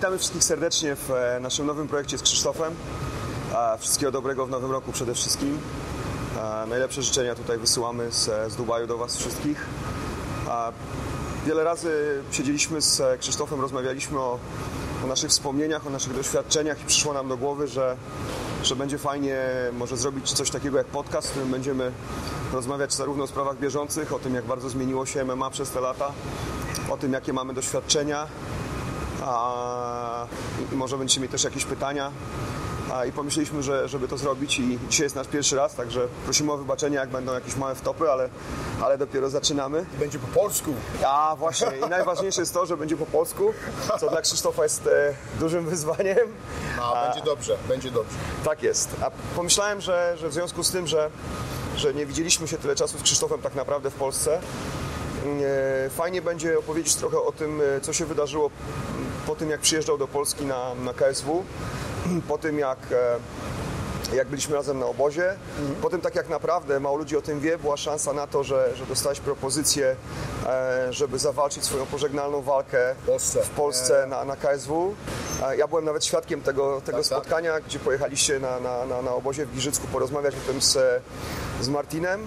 Witamy wszystkich serdecznie w e, naszym nowym projekcie z Krzysztofem. E, Wszystkiego dobrego w nowym roku przede wszystkim. E, Najlepsze życzenia tutaj wysyłamy z, z Dubaju do Was wszystkich. E, Wiele razy siedzieliśmy z e, Krzysztofem, rozmawialiśmy o, o naszych wspomnieniach, o naszych doświadczeniach i przyszło nam do głowy, że, że będzie fajnie może zrobić coś takiego jak podcast, w którym będziemy rozmawiać zarówno o sprawach bieżących, o tym jak bardzo zmieniło się MMA przez te lata, o tym jakie mamy doświadczenia, a, może będziecie mieć też jakieś pytania. A, I pomyśleliśmy, że, żeby to zrobić i dzisiaj jest nasz pierwszy raz, także prosimy o wybaczenie, jak będą jakieś małe wtopy, ale, ale dopiero zaczynamy. Będzie po polsku. A właśnie, i najważniejsze jest to, że będzie po polsku, co dla Krzysztofa jest e, dużym wyzwaniem. A, będzie dobrze, będzie dobrze. Tak jest. A pomyślałem, że, że w związku z tym, że, że nie widzieliśmy się tyle czasu z Krzysztofem tak naprawdę w Polsce, e, fajnie będzie opowiedzieć trochę o tym, e, co się wydarzyło po tym, jak przyjeżdżał do Polski na, na KSW, po tym, jak e, jak byliśmy razem na obozie. Potem tak jak naprawdę mało ludzi o tym wie, była szansa na to, że, że dostałeś propozycję, e, żeby zawalczyć swoją pożegnalną walkę Polsce. w Polsce na, na KSW. E, Ja byłem nawet świadkiem tego, tego Tak, tak. spotkania, gdzie pojechaliście na, na, na, na obozie w Giżycku porozmawiać o tym z, z Martinem.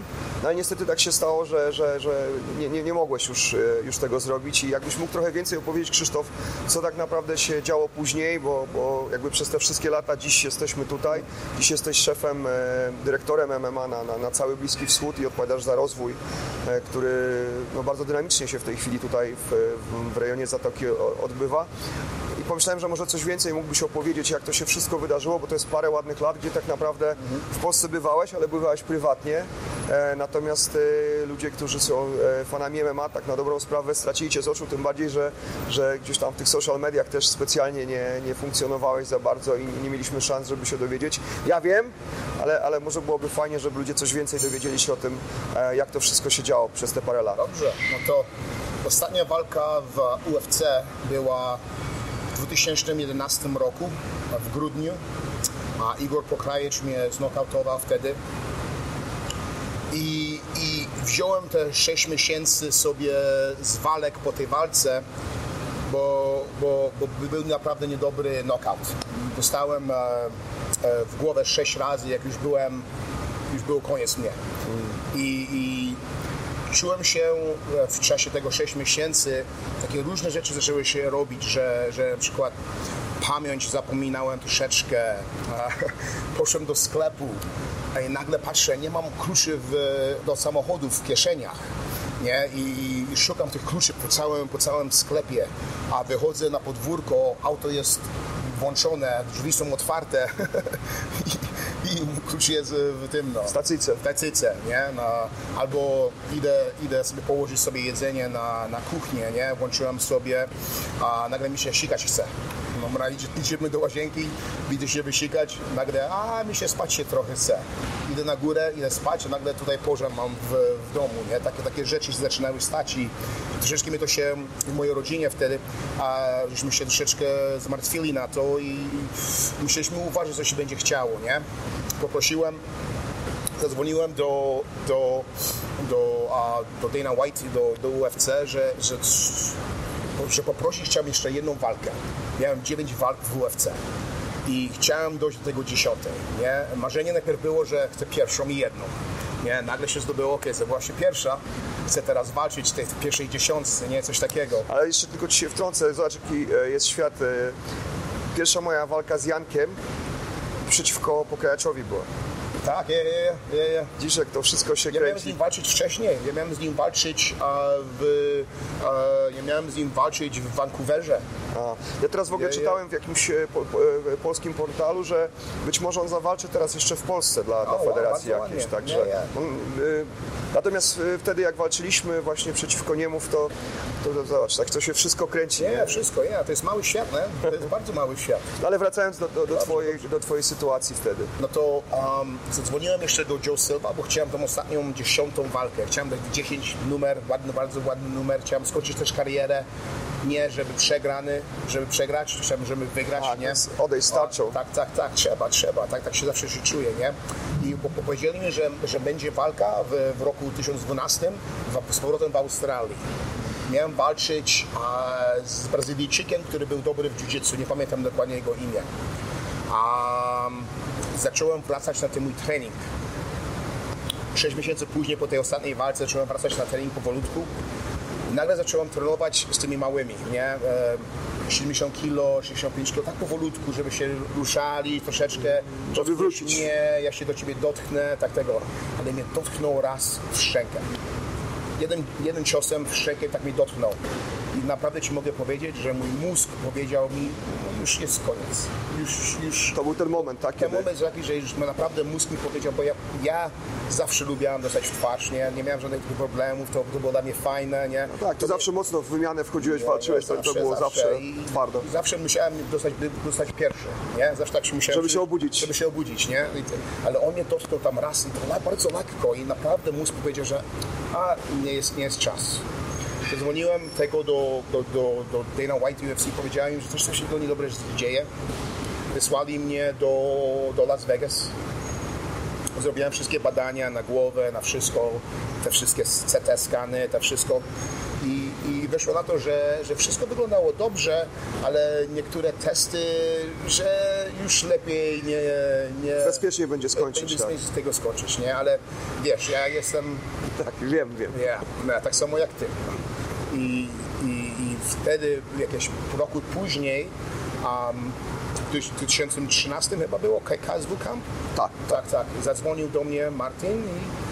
No i niestety tak się stało, że, że, że nie, nie, nie mogłeś już, e, już tego zrobić i jakbyś mógł trochę więcej opowiedzieć, Krzysztof, co tak naprawdę się działo później, bo, bo jakby przez te wszystkie lata dziś jesteśmy tutaj, dziś jesteś szefem, e, dyrektorem MMA na, na, na cały Bliski Wschód i odpowiadasz za rozwój, e, który no, bardzo dynamicznie się w tej chwili tutaj w, w rejonie Zatoki odbywa. I pomyślałem, że może coś więcej mógłbyś opowiedzieć, jak to się wszystko wydarzyło, bo to jest parę ładnych lat, gdzie tak naprawdę w Polsce bywałeś, ale bywałeś prywatnie. E, natomiast e, ludzie, którzy są e, fanami MMA, tak na dobrą sprawę stracili z oczu, tym bardziej, że, że gdzieś tam w tych social mediach też specjalnie nie, nie funkcjonowałeś za bardzo i nie mieliśmy szans, żeby się dowiedzieć. Ja wiem, ale, ale może byłoby fajnie, żeby ludzie coś więcej dowiedzieli się o tym, jak to wszystko się działo przez te parę lat. Dobrze, no to ostatnia walka w UFC była w 2011 roku, w grudniu, a Igor Pokrajecz mnie znokautował wtedy. I, I wziąłem te 6 miesięcy sobie z walek po tej walce, bo, bo, bo był naprawdę niedobry knockout. Dostałem e, e, w głowę 6 razy, jak już byłem, już był koniec mnie. I, i czułem się e, w czasie tego 6 miesięcy, takie różne rzeczy zaczęły się robić, że, że na przykład pamięć zapominałem troszeczkę, poszedłem do sklepu i nagle patrzę, nie mam kluczy w, do samochodu w kieszeniach. Nie? I, I szukam tych kluczy po całym, po całym sklepie, a wychodzę na podwórko, auto jest włączone, drzwi są otwarte i, i klucz jest w tym, no, Stacyjce. w tacyce, nie? Na, albo idę, idę sobie położyć sobie jedzenie na, na kuchnię, nie? Włączyłem sobie, a nagle mi się sikać chce. Idzie- idziemy do łazienki, widzę się wysikać, nagle, a mi się spać się trochę chce. Idę na górę, idę spać, a nagle tutaj pożar mam w, w domu, nie? Takie, takie rzeczy się zaczynały stać i troszeczkę mi to się w mojej rodzinie wtedy, a żeśmy się troszeczkę zmartwili na to i musieliśmy uważać, co się będzie chciało, nie? Poprosiłem zadzwoniłem do, do, do, a, do Dana White do, do UFC, że, że, że poprosić chciałem jeszcze jedną walkę. Miałem 9 walk w UFC i chciałem dojść do tego dziesiątej. Nie? Marzenie najpierw było, że chcę pierwszą i jedną. Nie? Nagle się zdobyło, ok, to była się pierwsza, chcę teraz walczyć w tej pierwszej dziesiątce, nie? Coś takiego. Ale jeszcze tylko ci się wtrącę, zobacz jaki e, jest świat. e, Pierwsza moja walka z Jankiem przeciwko Pokajaczowi była. Tak, je, je, je, je. Dziś jak to wszystko się Ja miałem z kręci. nim walczyć wcześniej. Ja miałem z nim walczyć a, w. A, ja miałem z nim walczyć w Vancouverze. A, ja teraz w ogóle Je, czytałem w jakimś e, po, po, e, polskim portalu, że być może on zawalczy teraz jeszcze w Polsce dla, dla wow, federacji bardzo jakiejś. Także, Nie, nie. on, e, natomiast wtedy jak walczyliśmy właśnie przeciwko Niemów, to, to, to zobacz, tak to się wszystko kręci. Nie, Nie? wszystko, nie. To jest mały świat, nie? To jest bardzo mały świat. No, ale wracając do, do, do, twojej, do twojej sytuacji wtedy. No to um, zadzwoniłem jeszcze do Joe Silva, bo chciałem tą ostatnią dziesiątą walkę. Chciałem dać 10 numer, ładny, bardzo ładny numer. Chciałem skończyć też karierę. Nie, żeby przegrany, żeby przegrać, chciałem, żeby wygrać, A, nie? więc odejść z tarczą. O, tak, tak, tak, trzeba, trzeba, tak, tak się zawsze się czuję, nie? I po, po, powiedzieli mi, że, że będzie walka w, w roku 2012 w, z powrotem w Australii. miałem walczyć a, z Brazylijczykiem, który był dobry w jiu-jitsu, nie pamiętam dokładnie jego imię. A, zacząłem wracać na ten mój trening. Sześć miesięcy później, po tej ostatniej walce, zacząłem wracać na trening powolutku. Nagle zacząłem trenować z tymi małymi, nie? E, 70 kg, 65 kg, tak powolutku, żeby się ruszali troszeczkę. Żeby wrócić. Nie, ja się do ciebie dotknę, tak tego. Ale mnie dotknął raz w szczękę. Jeden, jeden ciosem w szczękę tak mnie dotknął. I naprawdę ci mogę powiedzieć, że mój mózg powiedział mi, no już jest koniec. Już, już To był ten moment, tak? ten moment taki, że już naprawdę mózg mi powiedział, bo ja, ja zawsze lubiałem dostać w twarz, nie, nie miałem żadnych problemów, to, to było dla mnie fajne, nie. Tak, ty zawsze mocno w wymianę wchodziłeś, walczyłeś, to, to Zawsze, było zawsze I- twardo. I zawsze musiałem dostać, dostać pierwszy, nie? Zawsze tak się musiałem... Żeby się obudzić. Żeby się obudzić, nie? I Ale on mnie dotknął tam raz i to bardzo lekko i naprawdę mózg powiedział, że a, nie jest, nie jest czas. Zadzwoniłem tego do, do, do, do Dana White UFC, powiedziałem że coś, się niedobre dzieje. Wysłali mnie do, do Las Vegas. Zrobiłem wszystkie badania na głowę, na wszystko, te wszystkie CT skany, te wszystko. I, I wyszło na to, że, że wszystko wyglądało dobrze, ale niektóre testy, że już lepiej nie... nie Bezpiecznie będzie skończyć, lepiej tak. z tego skończyć, nie? Ale wiesz, ja jestem Tak, wiem, wiem. ja, no, tak samo jak ty. I, i, i wtedy, jakieś roku później, um, w 2013 chyba było KSW Camp? Tak. Tak, tak. Zadzwonił do mnie Martin i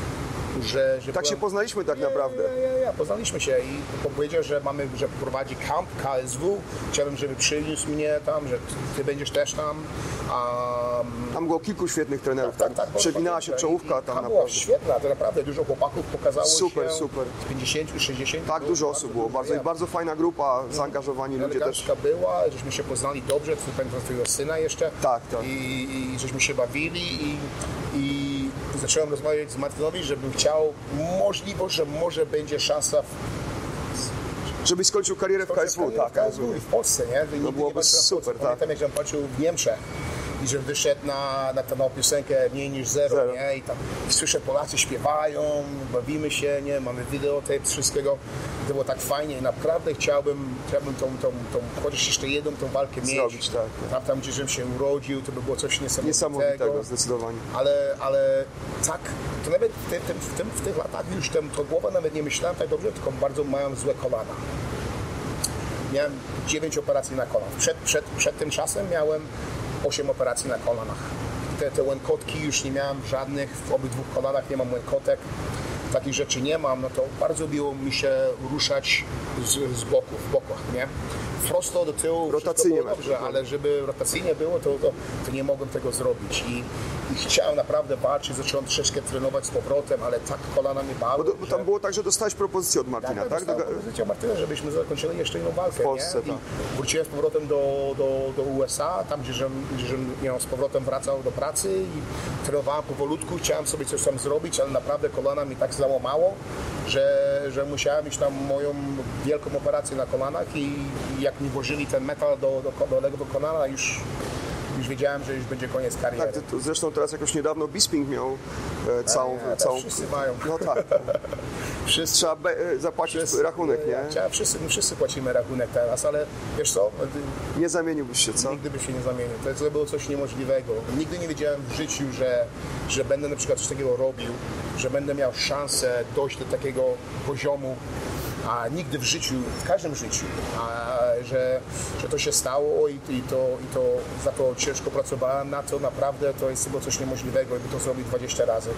że... że Tak się byłem- poznaliśmy tak naprawdę. Ja, ja, ja, poznaliśmy się i powiedział, że mamy, że prowadzi kamp KSW. Chciałbym, żeby przyniósł mnie tam, że ty będziesz też tam. Um, Tam było kilku świetnych trenerów, tam było przewinęła się czołówka tam tam naprawdę. świetna, to naprawdę dużo chłopaków pokazało Super, się. super. Z 50, 60. Tak, było dużo osób było, bardzo, bardzo fajna grupa, zaangażowani ludzie też. Była, żeśmy się poznali dobrze, twojego syna jeszcze. Tak, tak. I, I żeśmy się bawili i, i zacząłem rozmawiać z Martinowi, żebym chciał możliwość, że może będzie szansa Żebyś skończył karierę w KSW, tak. w KSW i w Polsce, nie? To nigdy byłoby nie patrzyłem w super, tak. Pamiętam, jak patrzył w Niemczech i że wyszedł na, na tę piosenkę mniej niż zero, Zero. nie? I tam słyszę Polacy śpiewają, bawimy się, nie? Mamy videotape z wszystkiego. To było tak fajnie i naprawdę chciałbym, chciałbym tą, tą, tą, chociaż jeszcze jedną tą walkę mieć. Zrobić, tak. Tam, tam gdzie żem się urodził, to by było coś niesamowitego. Niesamowitego, zdecydowanie. Ale, ale tak, to nawet w, tym, w, tym, w tych latach już tym, to głowa nawet nie myślałem tak dobrze, tylko bardzo miałem złe kolana. Miałem 9 operacji na kolanach. Przed, przed, przed tym czasem miałem 8 operacji na kolanach. Te, te łękotki już nie miałem żadnych, w obydwu kolanach nie mam łękotek. Takich rzeczy nie mam, no to bardzo miło mi się ruszać z, z boku, w bokach, nie? Prosto do tyłu, Rotacyjnie dobrze, tak. ale żeby rotacyjnie było, to, to, to nie mogłem tego zrobić. I, I chciałem naprawdę walczyć, zacząłem troszeczkę trenować z powrotem, ale tak kolana mi bały, Bo, bo tam że- było tak, że dostałeś propozycję od Martina, tak? tak? Do- propozycja Martyna, żebyśmy zakończyli jeszcze jedną walkę, W Polsce, nie? tak. Wróciłem z powrotem do, do, do USA, tam gdzie, żem, gdzie żem, z powrotem wracał do pracy i trenowałem powolutku, chciałem sobie coś tam zrobić, ale naprawdę kolana mi tak załamało, że, że musiałem iść tam moją wielką operację na kolanach i, jak mi włożyli ten metal do, do, do kolana, już, już wiedziałem, że już będzie koniec kariery. Tak, zresztą teraz jakoś niedawno Bisping miał całą... Nie, całą wszyscy mają. no tak, Wszyscy, trzeba be, e, zapłacić wszyscy- rachunek, nie? Ja, wszyscy, my wszyscy płacimy rachunek teraz, ale wiesz co, Nie zamieniłbyś się, co? Nigdy by się nie zamienił. To, to było coś niemożliwego. Nigdy nie wiedziałem w życiu, że, że będę na przykład coś takiego robił, że będę miał szansę dojść do takiego poziomu, a nigdy w życiu, w każdym życiu, a, że, że to się stało i, i, to, i to za to ciężko pracowałem na to, naprawdę to jest chyba coś niemożliwego i by to zrobił 20 razy.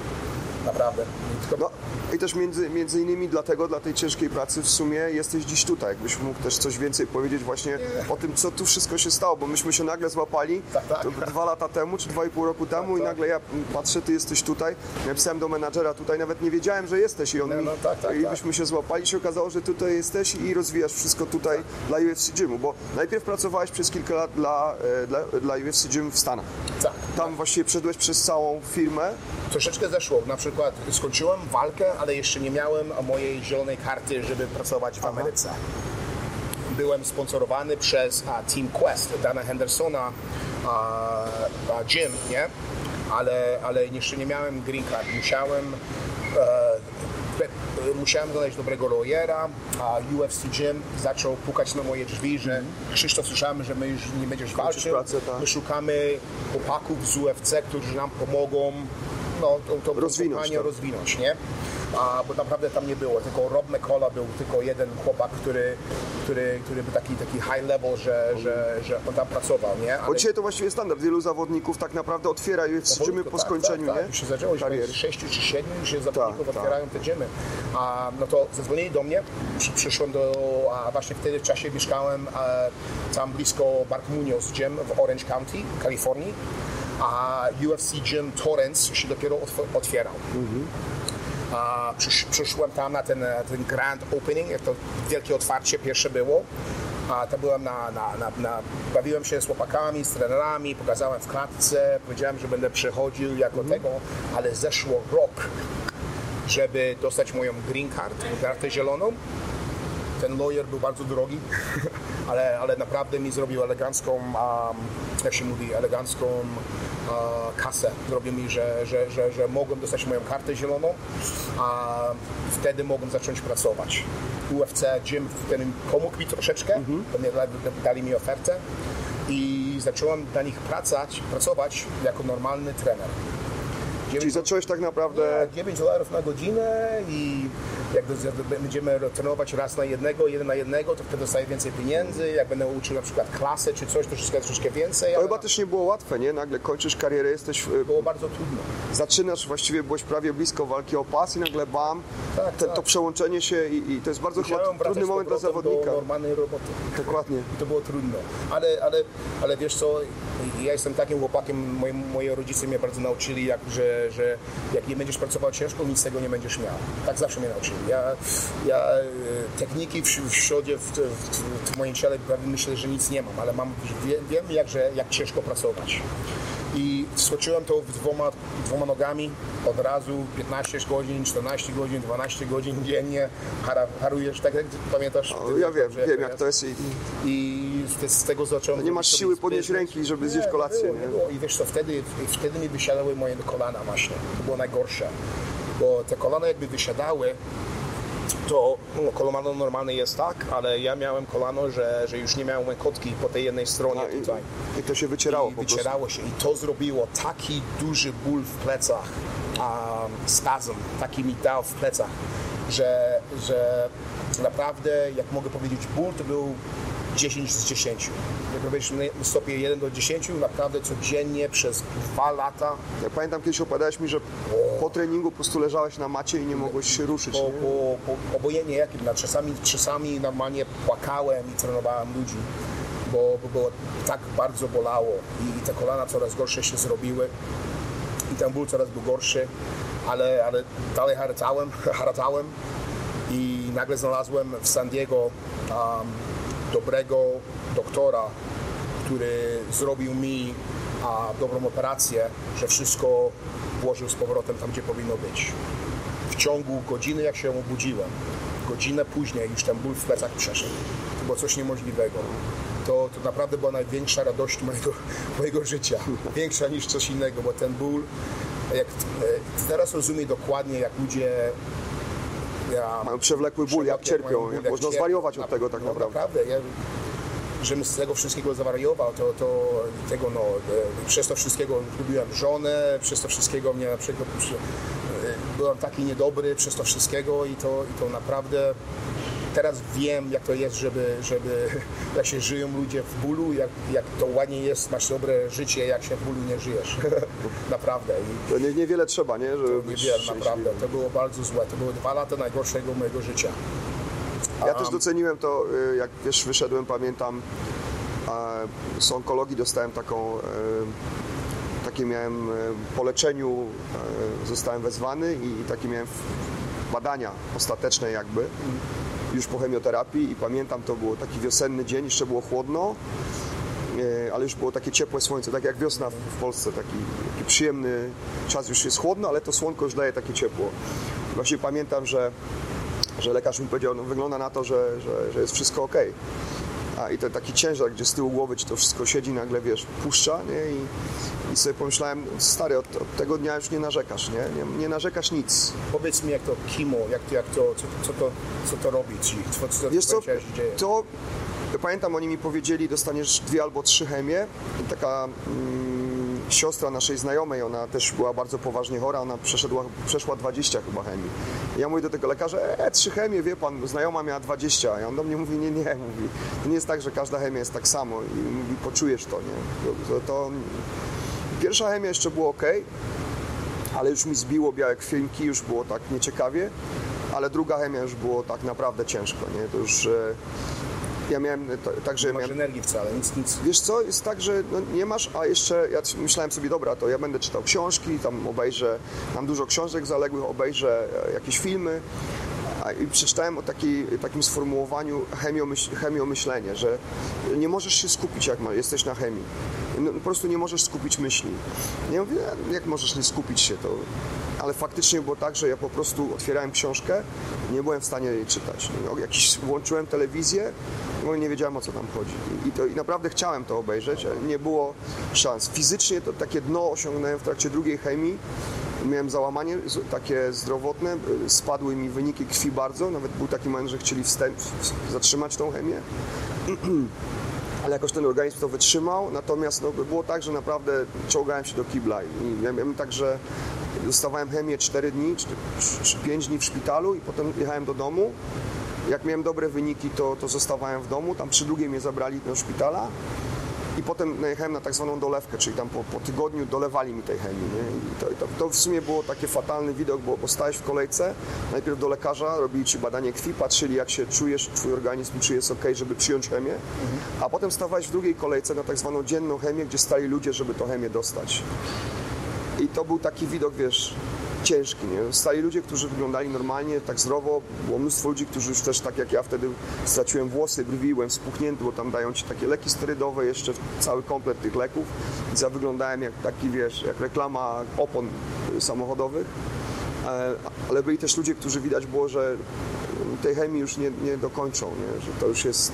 Naprawdę. Tylko, No i też między, między innymi dlatego, dla tej ciężkiej pracy w sumie jesteś dziś tutaj. Jakbyś mógł też coś więcej powiedzieć właśnie o tym, co tu wszystko się stało, bo myśmy się nagle złapali Tak, tak. dwa lata temu, czy dwa i pół roku temu i tak. nagle ja patrzę, ty jesteś tutaj. Napisałem do menadżera tutaj, nawet nie wiedziałem, że jesteś i on No, mi, no, tak, tak, i tak. byśmy się złapali, się okazało, że tutaj jesteś i rozwijasz wszystko tutaj dla UFC Gymu, bo najpierw pracowałeś przez kilka lat dla, e, dla, dla UFC Gym w Stanach. tak. Tam właściwie przeszedłeś przez całą firmę, Troszeczkę zeszło. Na przykład skończyłem walkę, ale jeszcze nie miałem mojej zielonej karty, żeby pracować w Ameryce. Byłem sponsorowany przez a, Team Quest, Dana Hendersona, a, a gym, nie? Ale, ale jeszcze nie miałem green card. Musiałem e, e, musiałem znaleźć dobrego lawyera, a UFC Gym zaczął pukać na moje drzwi, że Krzysztof, słyszałem, że my już nie będziesz walczył, pracę, tak. my szukamy chłopaków z UFC, którzy nam pomogą no, Rozwinąć rozwinąć, nie? A, bo naprawdę tam nie było, tylko Rob McCullough był tylko jeden chłopak, który, który, który był taki, taki high level, że, że, że on tam pracował, nie? Bo dzisiaj to właściwie standard. Wielu zawodników tak naprawdę otwiera UFC gymy Powolutku, po tak, skończeniu, tak, nie? Tak, już się zaczęło, już kariery. sześciu czy siedmiu już się zawodników tak. otwierają te gymy. A, no to zadzwonili do mnie, przy, przyszłem do, a właśnie wtedy w czasie mieszkałem e, tam blisko Mark Munoz Gym w Orange County, Kalifornii, a UFC Gym Torrance się dopiero otw- otwierał. A przysz, przyszłem tam na ten, ten grand opening, jak to wielkie otwarcie pierwsze było. A to byłem na, na, na, na, bawiłem się z chłopakami, z trenerami, pokazałem w klatce, powiedziałem, że będę przychodził jako tego, ale zeszło rok, żeby dostać moją green card, kartę zieloną. Ten lawyer był bardzo drogi, ale, ale naprawdę mi zrobił elegancką, um, jak się mówi, elegancką uh, kasę. Zrobił mi, że, że, że, że mogłem dostać moją kartę zieloną, a wtedy mogłem zacząć pracować. UFC Gym wtedy pomógł mi troszeczkę, mnie dali, mi ofertę i zacząłem dla nich pracować, pracować jako normalny trener. Czyli zacząłeś tak naprawdę... 9 dolarów na godzinę i jak będziemy trenować raz na jednego, jeden na jednego, to wtedy dostaję więcej pieniędzy. Jak będę uczył na przykład klasę czy coś, to troszeczkę, troszeczkę więcej. To chyba też nie było łatwe, nie? Nagle kończysz karierę, jesteś... było bardzo trudno. Zaczynasz, właściwie byłeś prawie blisko walki o pas i nagle bam, Tak, te, tak. to przełączenie się i, i to jest bardzo Musiałem trudny moment dla zawodnika. do normalnej roboty. Dokładnie. I to było trudno. Ale, ale, ale wiesz co, ja jestem takim chłopakiem, moi, moi rodzice mnie bardzo nauczyli, jak, że, że jak nie będziesz pracował ciężko, nic z tego nie będziesz miał. Tak zawsze mnie nauczyli. Ja, ja e, techniki w, w środzie, w, w, w moim ciele prawie myślę, że nic nie mam, ale mam, wiem, wiem jak, że, jak ciężko pracować. I skoczyłem to dwoma, dwoma nogami od razu 15 godzin, 14 godzin, 12 godzin dziennie. Harujesz, tak jak pamiętasz? No, ja wiem, wiem jak to jest i i z, z tego zacząłem... nie masz siły podnieść ręki, żeby zjeść kolację, było, nie? było. I wiesz co, wtedy, wtedy mi wysiadały moje kolana właśnie. To było najgorsze. Bo te kolana jakby wysiadały, to no, kolano normalne jest tak, ale ja miałem kolano, że, że już nie miałem kotki po tej jednej stronie i, tutaj. i to się wycierało I po prostu. wycierało się i to zrobiło taki duży ból w plecach, um, spazm, taki mi dał w plecach, że, że naprawdę, jak mogę powiedzieć, ból to był 10 z 10. Jak powiedzieć na stopie 1 do 10, naprawdę codziennie przez dwa lata Ja pamiętam kiedyś opowiadałeś mi, że po treningu po prostu leżałeś na macie i nie mogłeś się ruszyć. po, nie? po, po, obojętnie jakim, no, czasami, czasami normalnie płakałem i trenowałem ludzi, bo, bo, bo tak bardzo bolało i, i te kolana coraz gorsze się zrobiły i ten ból coraz był gorszy, ale, ale dalej haratałem, haratałem i nagle znalazłem w San Diego um, dobrego doktora, który zrobił mi a, dobrą operację, że wszystko włożył z powrotem tam, gdzie powinno być. W ciągu godziny, jak się obudziłem, godzinę później już ten ból w plecach przeszedł. To było coś niemożliwego. To, to naprawdę była największa radość mojego, mojego życia. Większa niż coś innego, bo ten ból, jak, e, teraz rozumiem dokładnie, jak ludzie ja, Mają przewlekły ból, jak cierpią. jak Można cierpią. zwariować od tego tak no, naprawdę. naprawdę ja, żebym z tego wszystkiego zawariował, to, to tego no, e, przez to wszystkiego lubiłem żonę, przez to wszystkiego mnie na przykład przy, e, byłem taki niedobry przez to wszystkiego i to, i to naprawdę teraz wiem jak to jest, żeby, żeby jak się żyją ludzie w bólu, jak, jak to ładnie jest, masz dobre życie, jak się w bólu nie żyjesz. naprawdę. I To nie, niewiele trzeba, nie? Żeby być niewiele, naprawdę. To było bardzo złe. To były dwa lata najgorszego mojego życia. Ja też doceniłem to, y, jak wiesz, wyszedłem, pamiętam, z onkologii dostałem taką, y, takie miałem y, po leczeniu, zostałem wezwany i takie miałem badania ostateczne jakby, już po chemioterapii i pamiętam, to było taki wiosenny dzień, jeszcze było chłodno, y, ale już było takie ciepłe słońce, tak jak wiosna w Polsce, taki, taki przyjemny czas, już jest chłodno, ale to słonko już daje takie ciepło. Właśnie pamiętam, że że lekarz mi powiedział, no wygląda na to, że, że, że jest wszystko ok. A i ten taki ciężar, gdzie z tyłu głowy ci to wszystko siedzi, nagle wiesz, puszcza, nie? I, i sobie pomyślałem, stary, od, od tego dnia już nie narzekasz, nie? nie? Nie narzekasz nic. Powiedz mi, jak to kimo, jak to, jak to, co, co, to, co to robi ci? Co, co Wiesz co, dzieje? to ja pamiętam, oni mi powiedzieli, dostaniesz dwie albo trzy chemie. Taka mm, siostra naszej znajomej, ona też była bardzo poważnie chora, ona przeszedła, przeszła 20 chyba chemii. Ja mówię do tego lekarza, e, trzy chemie, wie pan, znajoma miała 20. I on do mnie mówi, nie, nie, mówi, to nie jest tak, że każda chemia jest tak samo. I mówi, poczujesz to, nie? To, to... Pierwsza chemia jeszcze było ok, ale już mi zbiło białe krwinki, już było tak nieciekawie, ale druga chemia już było tak naprawdę ciężko, nie? To już... E, ja miałem, także Nie masz miałem, energii wcale, nic, nic. Wiesz co, jest tak, że no nie masz, a jeszcze ja myślałem sobie, dobra, to ja będę czytał książki, tam obejrzę, mam dużo książek zaległych, obejrzę e, jakieś filmy i przeczytałem o takiej, takim sformułowaniu chemiomyśl, chemiomyślenie, że nie możesz się skupić, jak jesteś na chemii. No, po prostu nie możesz skupić myśli. Ja mówię, "E, jak możesz nie skupić się, to... Ale faktycznie było tak, że ja po prostu otwierałem książkę, nie byłem w stanie jej czytać. No, jakiś, włączyłem telewizję, no i nie wiedziałem o co tam chodzi. I, to, I naprawdę chciałem to obejrzeć, ale nie było szans. Fizycznie to takie dno osiągnąłem w trakcie drugiej chemii. Miałem załamanie takie zdrowotne, spadły mi wyniki krwi bardzo, nawet był taki moment, że chcieli wstęp, zatrzymać tą chemię. Ale jakoś ten organizm to wytrzymał, natomiast no, było tak, że naprawdę czołgałem się do kibla i miałem tak, że dostawałem chemię 4 dni czy 5 dni w szpitalu i potem jechałem do domu. Jak miałem dobre wyniki, to, to zostawałem w domu, tam przy drugiej mnie zabrali do szpitala i potem najechałem na tak zwaną dolewkę, czyli tam po, po tygodniu dolewali mi tej chemii. To, to, to w sumie było taki fatalny widok, bo, bo stałeś w kolejce, najpierw do lekarza, robili ci badanie krwi, patrzyli jak się czujesz, twój organizm, czy jest ok, żeby przyjąć chemię, a potem stawałeś w drugiej kolejce na tak zwaną dzienną chemię, gdzie stali ludzie, żeby tą chemię dostać. I to był taki widok, wiesz, ciężki, nie? Stali ludzie, którzy wyglądali normalnie, tak zdrowo. Było mnóstwo ludzi, którzy już też, tak jak ja wtedy, straciłem włosy, brwi, byłem spuchnięty, bo tam dają ci takie leki sterydowe, jeszcze cały komplet tych leków. Więc ja wyglądałem jak taki, wiesz, jak reklama opon samochodowych. E, Ale byli też ludzie, którzy widać było, że tej chemii już nie, nie dokończą, nie? że to już jest...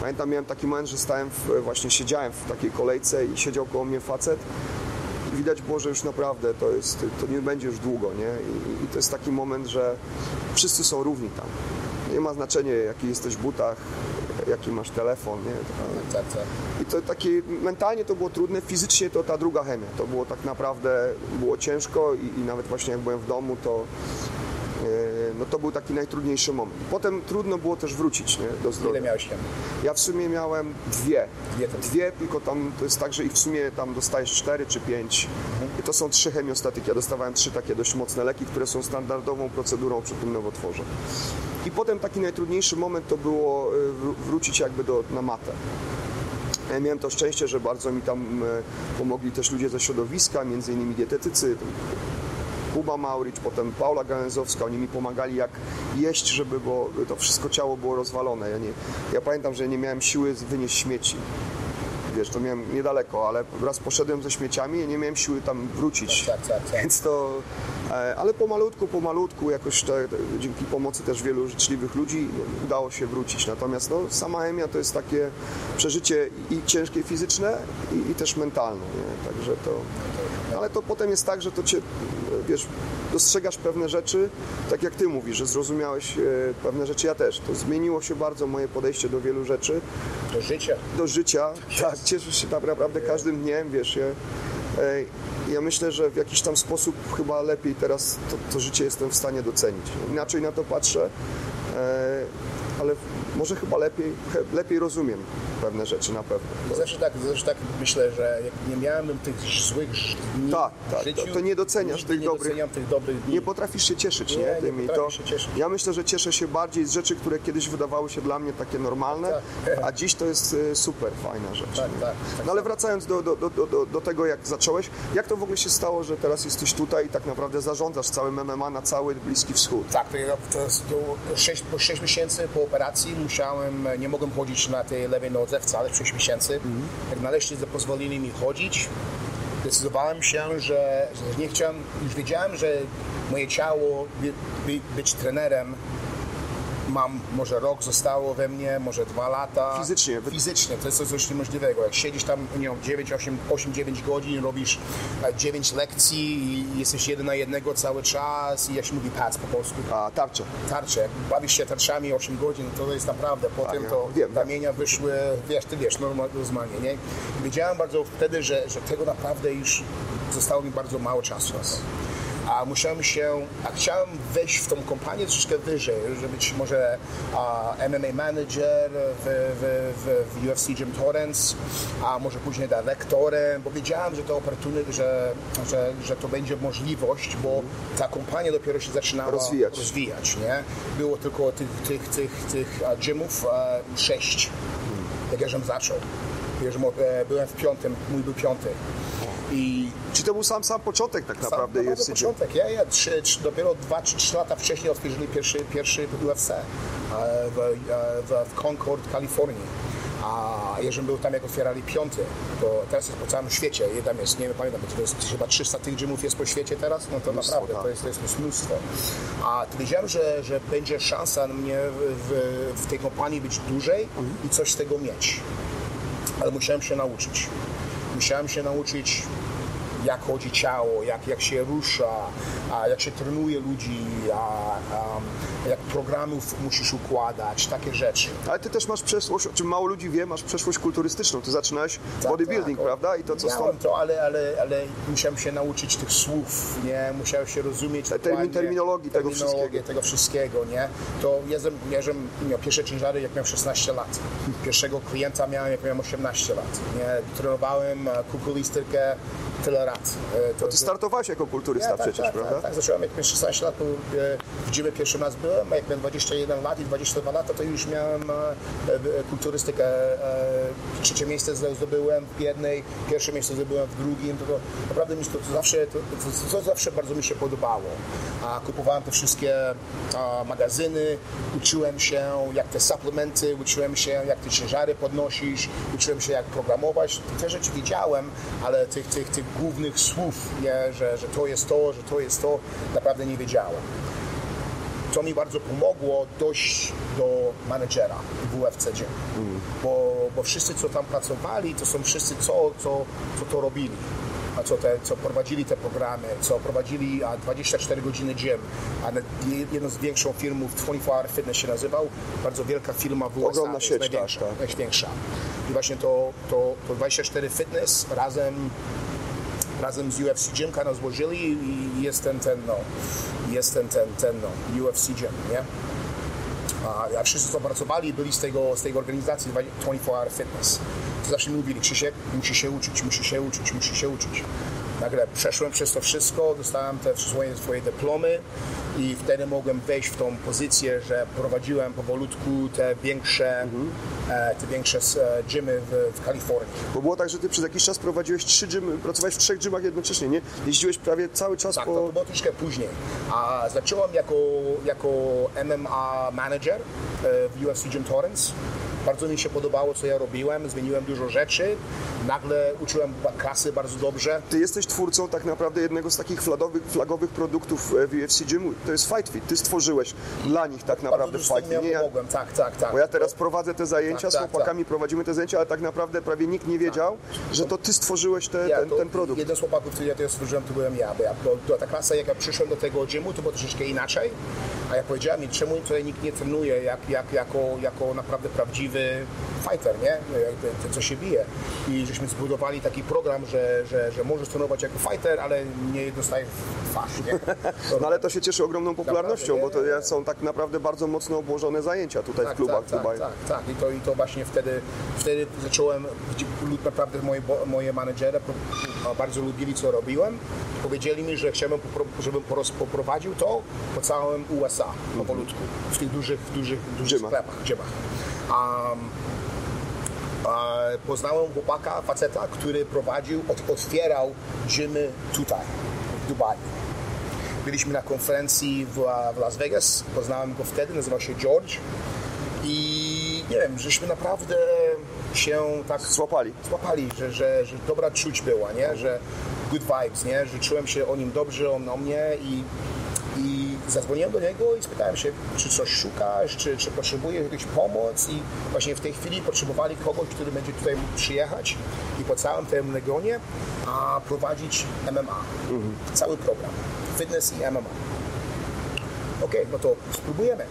Pamiętam, miałem taki moment, że stałem, w, właśnie siedziałem w takiej kolejce i siedział koło mnie facet i widać było, że już naprawdę to, jest, to nie będzie już długo, nie? I, I to jest taki moment, że wszyscy są równi tam. Nie ma znaczenia, jaki jesteś w butach, jaki masz telefon, nie? Tak, tak. I to takie, mentalnie to było trudne, fizycznie to ta druga chemia. To było tak naprawdę, było ciężko i, i nawet właśnie jak byłem w domu, to no to był taki najtrudniejszy moment. Potem trudno było też wrócić nie, do zdrowia. Ile miałeś chemii? Ja w sumie miałem dwie. Dwie tylko. Dwie, tylko tam to jest tak, że ich w sumie tam dostajesz cztery czy pięć. I to są trzy chemiostatyki. Ja dostawałem trzy takie dość mocne leki, które są standardową procedurą przy tym nowotworze. I potem taki najtrudniejszy moment to było y, wró- wrócić jakby do, na matę. Ja miałem to szczęście, że bardzo mi tam e, pomogli też ludzie ze środowiska, między innymi dietetycy, Kuba Mauricz, potem Paula Gałęzowska, oni mi pomagali jak jeść, żeby bo to wszystko ciało było rozwalone. Ja, nie, ja pamiętam, że nie miałem siły wynieść śmieci. Wiesz, to miałem niedaleko, ale raz poszedłem ze śmieciami i nie miałem siły tam wrócić. Tak, tak, tak. Więc to, e, ale pomalutku, pomalutku, jakoś te, dzięki pomocy też wielu życzliwych ludzi udało się wrócić. Natomiast no, sama chemia to jest takie przeżycie i ciężkie fizyczne i, i też mentalne, nie? Także to, ale to potem jest tak, że to cię, wiesz, dostrzegasz pewne rzeczy, tak jak ty mówisz, że zrozumiałeś e, pewne rzeczy, ja też. To zmieniło się bardzo moje podejście do wielu rzeczy Do życia. do życia. Tak, cieszysz się tak naprawdę każdym dniem, wiesz. Ja, e, ja myślę, że w jakiś tam sposób chyba lepiej teraz to, to życie jestem w stanie docenić. Inaczej na to patrzę, e, ale może chyba lepiej, lepiej rozumiem pewne rzeczy na pewno. Zawsze tak, zawsze tak myślę, że jak nie miałem tych złych dni Tak, tak, życiu, to- to nie doceniasz tych nie dobrych- tych dobrych dni. Nie potrafisz się cieszyć, nie? Nie, nie Tym potrafisz się cieszyć. Ja myślę, że cieszę się bardziej z rzeczy, które kiedyś wydawały się dla mnie takie normalne, Tak. a dziś to jest e, super fajna rzecz. Tak, tak, tak. No ale wracając do, do, do, do, do tego, jak zacząłeś, jak to w ogóle się stało, że teraz jesteś tutaj i tak naprawdę zarządzasz całym MMA na cały Bliski Wschód? Tak, to, ja- to, jest- to 6, po 6 miesięcy po operacji musiałem, nie mogłem chodzić na tej lewej nodze wcale, 6 miesięcy. Jak nareszcie pozwolili mi chodzić, zdecydowałem się, że, że nie chciałem, już wiedziałem, że moje ciało, by, by, być trenerem mam, może rok zostało we mnie, może dwa lata. Fizycznie. Fizycznie, to jest coś niemożliwego. Jak siedzisz tam, nie wiem, 9, 8, 8, 9 godzin, robisz e, 9 lekcji i jesteś jeden na jednego cały czas i jak się mówi pads po polsku, A tarcze. tarcze, jak bawisz się tarczami 8 godzin, to jest naprawdę, potem ja to wiem, tak. ramienia wyszły, wiesz, ty wiesz, normal- normalnie, nie? Wiedziałem bardzo wtedy, że, że tego naprawdę już zostało mi bardzo mało czasu. A musiałem się, a chciałem wejść w tą kompanię troszeczkę wyżej, żeby być może a, MMA manager w, w, w, UFC Jim Torrance, a może później dyrektorem, bo wiedziałem, że to opportunity, że, że, że to będzie możliwość, bo ta kompania dopiero się zaczynała Rozwijać. rozwijać nie? Było tylko tych, tych, tych, tych gymów sześć, jak ja żem zaczął. E, byłem w piątym, mój był piąty. I Czy to był sam sam początek tak naprawdę sam, UFC? początek, ja, ja trzy, trzy, dopiero dwa czy trzy lata wcześniej otworzyli pierwszy, pierwszy UFC e, w, e, w, w Concord, Kalifornii. A jeżeli był tam, jak otwierali piąty, to teraz jest po całym świecie, tam jest, nie wiem, pamiętam, to jest chyba 300 tych gymów jest po świecie teraz, no to Mnóstwo, naprawdę, tak. to jest, to jest mnóstwo. A wiedziałem, że, że będzie szansa na mnie w, w tej kompanii być dłużej i coś z tego mieć. Ale musiałem się nauczyć. Musiałem się nauczyć jak chodzi ciało, jak, jak się rusza, a jak się trenuje ludzi, a, a, jak programów musisz układać, takie rzeczy. Ale ty też masz przeszłość, o czym mało ludzi wie, masz przeszłość kulturystyczną. Ty zaczynałeś bodybuilding, tak. prawda? I to co stąd... to, ale, ale, ale musiałem się nauczyć tych słów, nie? Musiałem się rozumieć Termin- terminologii tego terminologię wszystkiego. tego wszystkiego, nie? To ja mierzyłem miał pierwsze ciężary, jak miałem 16 lat. Pierwszego klienta miałem, jak miałem 18 lat, nie? Trenowałem kukulistykę tyle lat. To, Ty startowałeś jako kulturysta Ja, tak, przecież, tak, prawda? Tak, tak, zacząłem jak miałem 16 lat, e, w pierwszy raz byłem, a jak miałem 21 lat i 22 lata, to już miałem e, e, kulturystykę. Trzecie miejsce zdobyłem w jednej, pierwsze miejsce zdobyłem w drugim. To, to naprawdę mi to, to zawsze, to, to, to zawsze bardzo mi się podobało. A kupowałem te wszystkie a, magazyny, uczyłem się jak te suplementy, uczyłem się jak te ciężary podnosisz, uczyłem się jak programować. Te rzeczy wiedziałem, ale tych, tych, tych głównych słów, nie, że, że to jest to, że to jest to, naprawdę nie wiedziałem. To mi bardzo pomogło dojść do menedżera w UFC Gym. Bo, bo wszyscy, co tam pracowali, to są wszyscy, co, co, co to robili. A co, te, co prowadzili te programy, co prowadzili a, 24 godziny gym. A jedną z większą firmów, 24 Hour Fitness się nazywał, bardzo wielka firma w USA. Ogromna sieć, największa, tak, tak. największa. I właśnie to, to, to 24 Fitness razem razem z UFC Gymka nas złożyli i jest ten, ten, no, jest ten, ten, ten, no, UFC Gym, nie? A, a wszyscy, co pracowali, byli z tego, z tej organizacji 24 Hour Fitness. To zawsze mówili, Krzysiek, musi się uczyć, musi się uczyć, musi się uczyć. Nagle przeszłem przez to wszystko, dostałem te swoje, swoje dyplomy i wtedy mogłem wejść w tą pozycję, że prowadziłem powolutku te większe, e, te większe e, gymy w, w Kalifornii. Bo było tak, że ty przez jakiś czas prowadziłeś trzy gymy, pracowałeś w trzech gymach jednocześnie, nie? Jeździłeś prawie cały czas Tak, po... to było troszkę później. A zacząłem jako, jako MMA manager e, w UFC Gym Torrance. Bardzo mi się podobało, co ja robiłem, zmieniłem dużo rzeczy. Nagle uczyłem klasy bardzo dobrze. Ty jesteś twórcą tak naprawdę jednego z takich flagowych, flagowych produktów e, w UFC Gymu. To jest Fight Fit. Ty stworzyłeś dla nich tak naprawdę bardzo Fight Fit. Nie ja pomogłem, tak, tak, tak. bo ja teraz prowadzę te zajęcia, Tak, z tak, chłopakami prowadzimy te zajęcia, ale tak naprawdę prawie nikt nie wiedział, że to ty stworzyłeś te, Ja ten, ten produkt. Jeden z chłopaków, który ja to stworzyłem, to byłem ja. Bo ja bo, ta klasa, jak ja przyszedłem do tego gymu, to było troszeczkę inaczej. A ja powiedziałem czemu tutaj nikt nie trenuje jak, jak, jako, jako naprawdę prawdziwy fighter, nie? Jak te- te, co się bije. I żeśmy zbudowali taki program, że, że, że możesz trenować jako fighter, ale nie dostajesz twarz, nie? No ale to się cieszy ogromną popularnością, bo to nie, są tak naprawdę bardzo mocno obłożone zajęcia tutaj w klubach tak, w tak, Dubaju. tak, tak. I to, I to właśnie wtedy, wtedy zacząłem, gdzie naprawdę moje, moje menedżery po- bardzo lubili, co robiłem. Powiedzieli mi, że chciałbym, żebym poprowadził to po całym USA, powolutku, w tych dużych, dużych, dużych sklepach, gymach. Um, poznałem chłopaka, faceta, który prowadził, otwierał gymy tutaj, w Dubaju. Byliśmy na konferencji w, w Las Vegas, poznałem go wtedy, nazywał się George i nie wiem, żeśmy naprawdę się tak Złapali. złapali, że, że, że dobra czuć była, nie? że good vibes, nie? że czułem się o nim dobrze, on o mnie i Zadzwoniłem do niego i spytałem się, czy coś szukasz, czy, czy potrzebuje jakiejś pomoc i właśnie w tej chwili potrzebowali kogoś, który będzie tutaj mógł przyjechać i po całym tym regionie a prowadzić MMA. Cały program. Fitness i MMA. Okej, no to spróbujemy.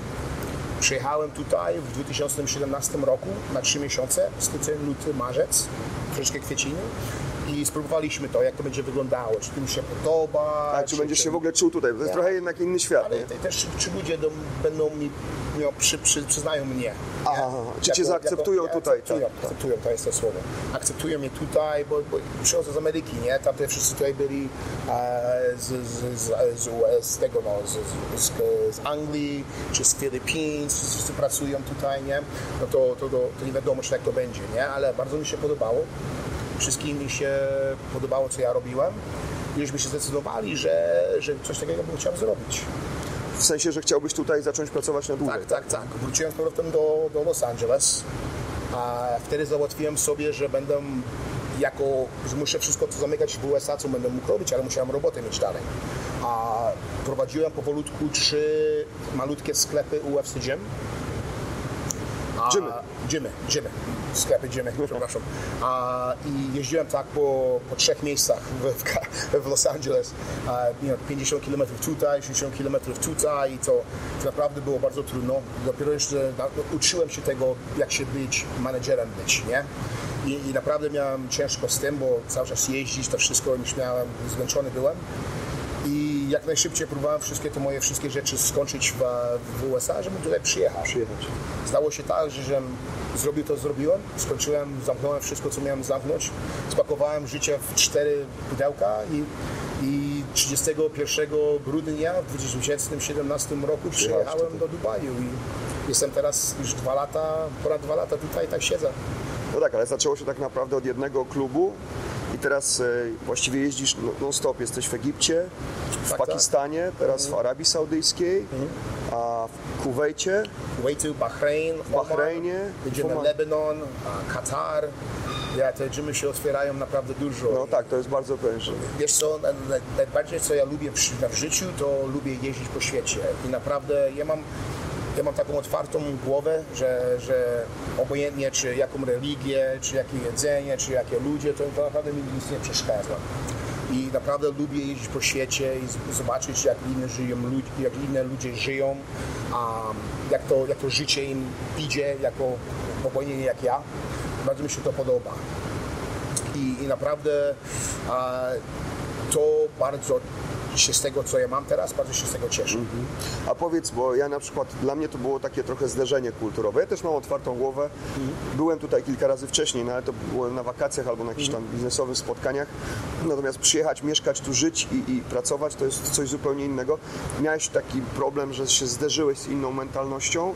Przyjechałem tutaj w 2017 roku na 3 miesiące, styczeń, luty, marzec, troszeczkę kwieciny i spróbowaliśmy to, jak to będzie wyglądało, czy to mi się podoba. A czy będziesz się w ogóle czuł tutaj? To jest Ja. trochę jednak inny świat, Ale nie? te- też czy ludzie do, będą mi, no, przy, przy, przyznają mnie. Aha, aha. Czy cię zaakceptują tutaj, Akceptują, tak, tak. akceptują, to jest to słowo. Akceptują mnie tutaj, bo, bo przychodzę z Ameryki, nie? Tam te wszyscy tutaj byli e, z, z, z, z, z tego, no, z, z, z, z Anglii, czy z Filipin, wszyscy pracują tutaj, nie? No to, to, to, to nie wiadomo, czy tak to będzie, nie? Ale bardzo mi się podobało. Wszystkim mi się podobało, co ja robiłem. I żeśmy się zdecydowali, że, że coś takiego bym chciał zrobić. W sensie, że chciałbyś tutaj zacząć pracować na dłużej. Tak, tak, tak. Wróciłem z powrotem do, do Los Angeles. A wtedy załatwiłem sobie, że będę jako, że muszę wszystko to zamykać w USA, co będę mógł robić, ale musiałem robotę mieć dalej. A prowadziłem powolutku trzy malutkie sklepy UFC Gym. Gymy. Gymy, gymy. Sklepy gymy, przepraszam. A, I jeździłem tak po, po trzech miejscach w, w, w Los Angeles. A, you know, 50 km tutaj, 60 km tutaj i to, to naprawdę było bardzo trudno. Dopiero jeszcze na, uczyłem się tego, jak się być menedżerem być, nie? I, I naprawdę miałem ciężko z tym, bo cały czas jeździć, to wszystko już miałem, zmęczony byłem. Jak najszybciej próbowałem wszystkie te moje wszystkie rzeczy skończyć w, w USA, żebym tutaj przyjechał. Przyjechać. Stało się tak, że żem zrobił to, zrobiłem, skończyłem, zamknąłem wszystko, co miałem zamknąć, spakowałem życie w cztery pudełka i, i 31 grudnia w 2017 roku przyjechałem do Dubaju i jestem teraz już dwa lata, ponad dwa lata tutaj tak siedzę. No tak, ale zaczęło się tak naprawdę od jednego klubu i teraz e, właściwie jeździsz no- non-stop. Jesteś w Egipcie, w Tak, tak. Pakistanie, teraz w Arabii Saudyjskiej, a w Kuwejcie. Kuwaitu, Bahrain, W Bahrajnie, Jedziemy w Oman. Lebanon, Katar. Ja, te gymy się otwierają naprawdę dużo. No tak, to jest bardzo prężne. Wiesz co, naj- naj- najbardziej co ja lubię w życiu, to lubię jeździć po świecie i naprawdę ja mam, ja mam taką otwartą głowę, że, że obojętnie czy jaką religię, czy jakie jedzenie, czy jakie ludzie, to, to naprawdę mi nic nie przeszkadza. I naprawdę lubię jeździć po świecie i zobaczyć, jak inne, żyją, jak inne ludzie żyją, a jak, to, jak to życie im idzie, jako, obojętnie jak ja. Bardzo mi się to podoba i, i naprawdę a, to bardzo się z tego, co ja mam teraz, bardzo się z tego cieszę. A powiedz, bo ja na przykład, dla mnie to było takie trochę zderzenie kulturowe. Ja też mam otwartą głowę. Byłem tutaj kilka razy wcześniej, no ale to byłem na wakacjach albo na jakichś tam biznesowych spotkaniach. Natomiast przyjechać, mieszkać tu, żyć i, i pracować to jest coś zupełnie innego. Miałeś taki problem, że się zderzyłeś z inną mentalnością?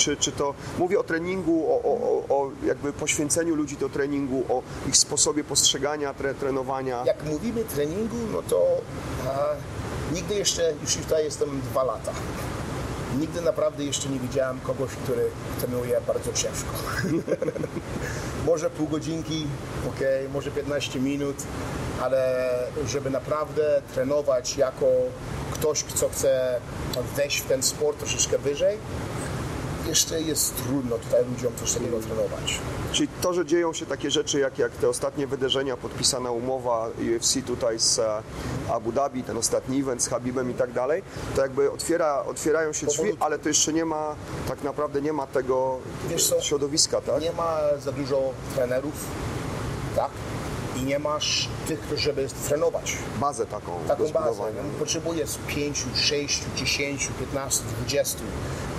Czy, czy to, mówię o treningu, o, o, o, jakby poświęceniu ludzi do treningu, o ich sposobie postrzegania, tre, trenowania. Jak mówimy treningu, no to nigdy jeszcze, już tutaj jestem dwa lata, nigdy naprawdę jeszcze nie widziałem kogoś, który trenuje bardzo ciężko. może pół godzinki, ok, może 15 minut, ale żeby naprawdę trenować jako ktoś, kto chce wejść w ten sport troszeczkę wyżej, jeszcze jest trudno tutaj ludziom coś takiego trenować. Czyli to, że dzieją się takie rzeczy, jak, jak te ostatnie wydarzenia, podpisana umowa UFC tutaj z e, Abu Dhabi, ten ostatni event z Habibem i tak dalej, to jakby otwiera, otwierają się drzwi, ale to jeszcze nie ma, tak naprawdę nie ma tego co? środowiska, tak? Nie ma za dużo trenerów, tak? I nie masz tych, żeby trenować. Bazę taką, Taką bazę. zbudowania. Potrzebuję z 5, 6, 10, 15, 20,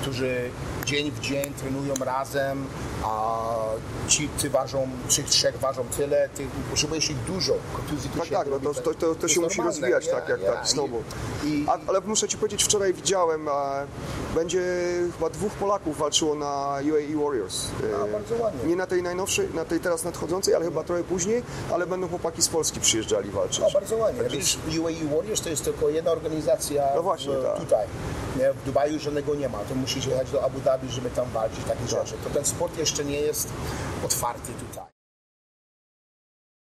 którzy dzień w dzień trenują razem, a ci ty ważą, ci trzech ważą tyle, ty potrzebujesz ich dużo. Kontuzji Tak, tak, no to, to, to, to się musi normalne, rozwijać tak jak tak, A, ale muszę Ci powiedzieć, wczoraj widziałem, a, będzie chyba dwóch Polaków walczyło na UAE Warriors. A, E, bardzo ładnie. Nie na tej najnowszej, na tej teraz nadchodzącej, ale chyba trochę później, ale będą chłopaki z Polski przyjeżdżali walczyć. No, bardzo ładnie. Wiesz, UAE Warriors to jest tylko jedna organizacja No właśnie, w, tak. tutaj. Nie? W Dubaju żadnego nie ma. To musisz jechać do Abu Dhabi, żeby tam walczyć, takie rzeczy. To ten sport jeszcze nie jest otwarty tutaj.